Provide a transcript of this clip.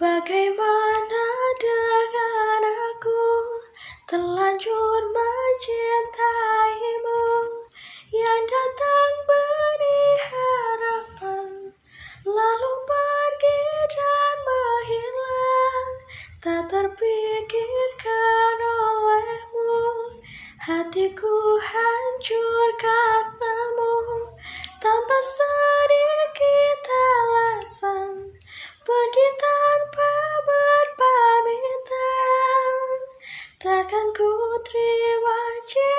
Bagaimana dengan aku? Terlanjur mencintaimu. Yang datang beri harapan. Lalu pergi dan menghilang. Tak terpikirkan olehmu. Hatiku pergi tanpa berpamitan Takkan ku terima cinta.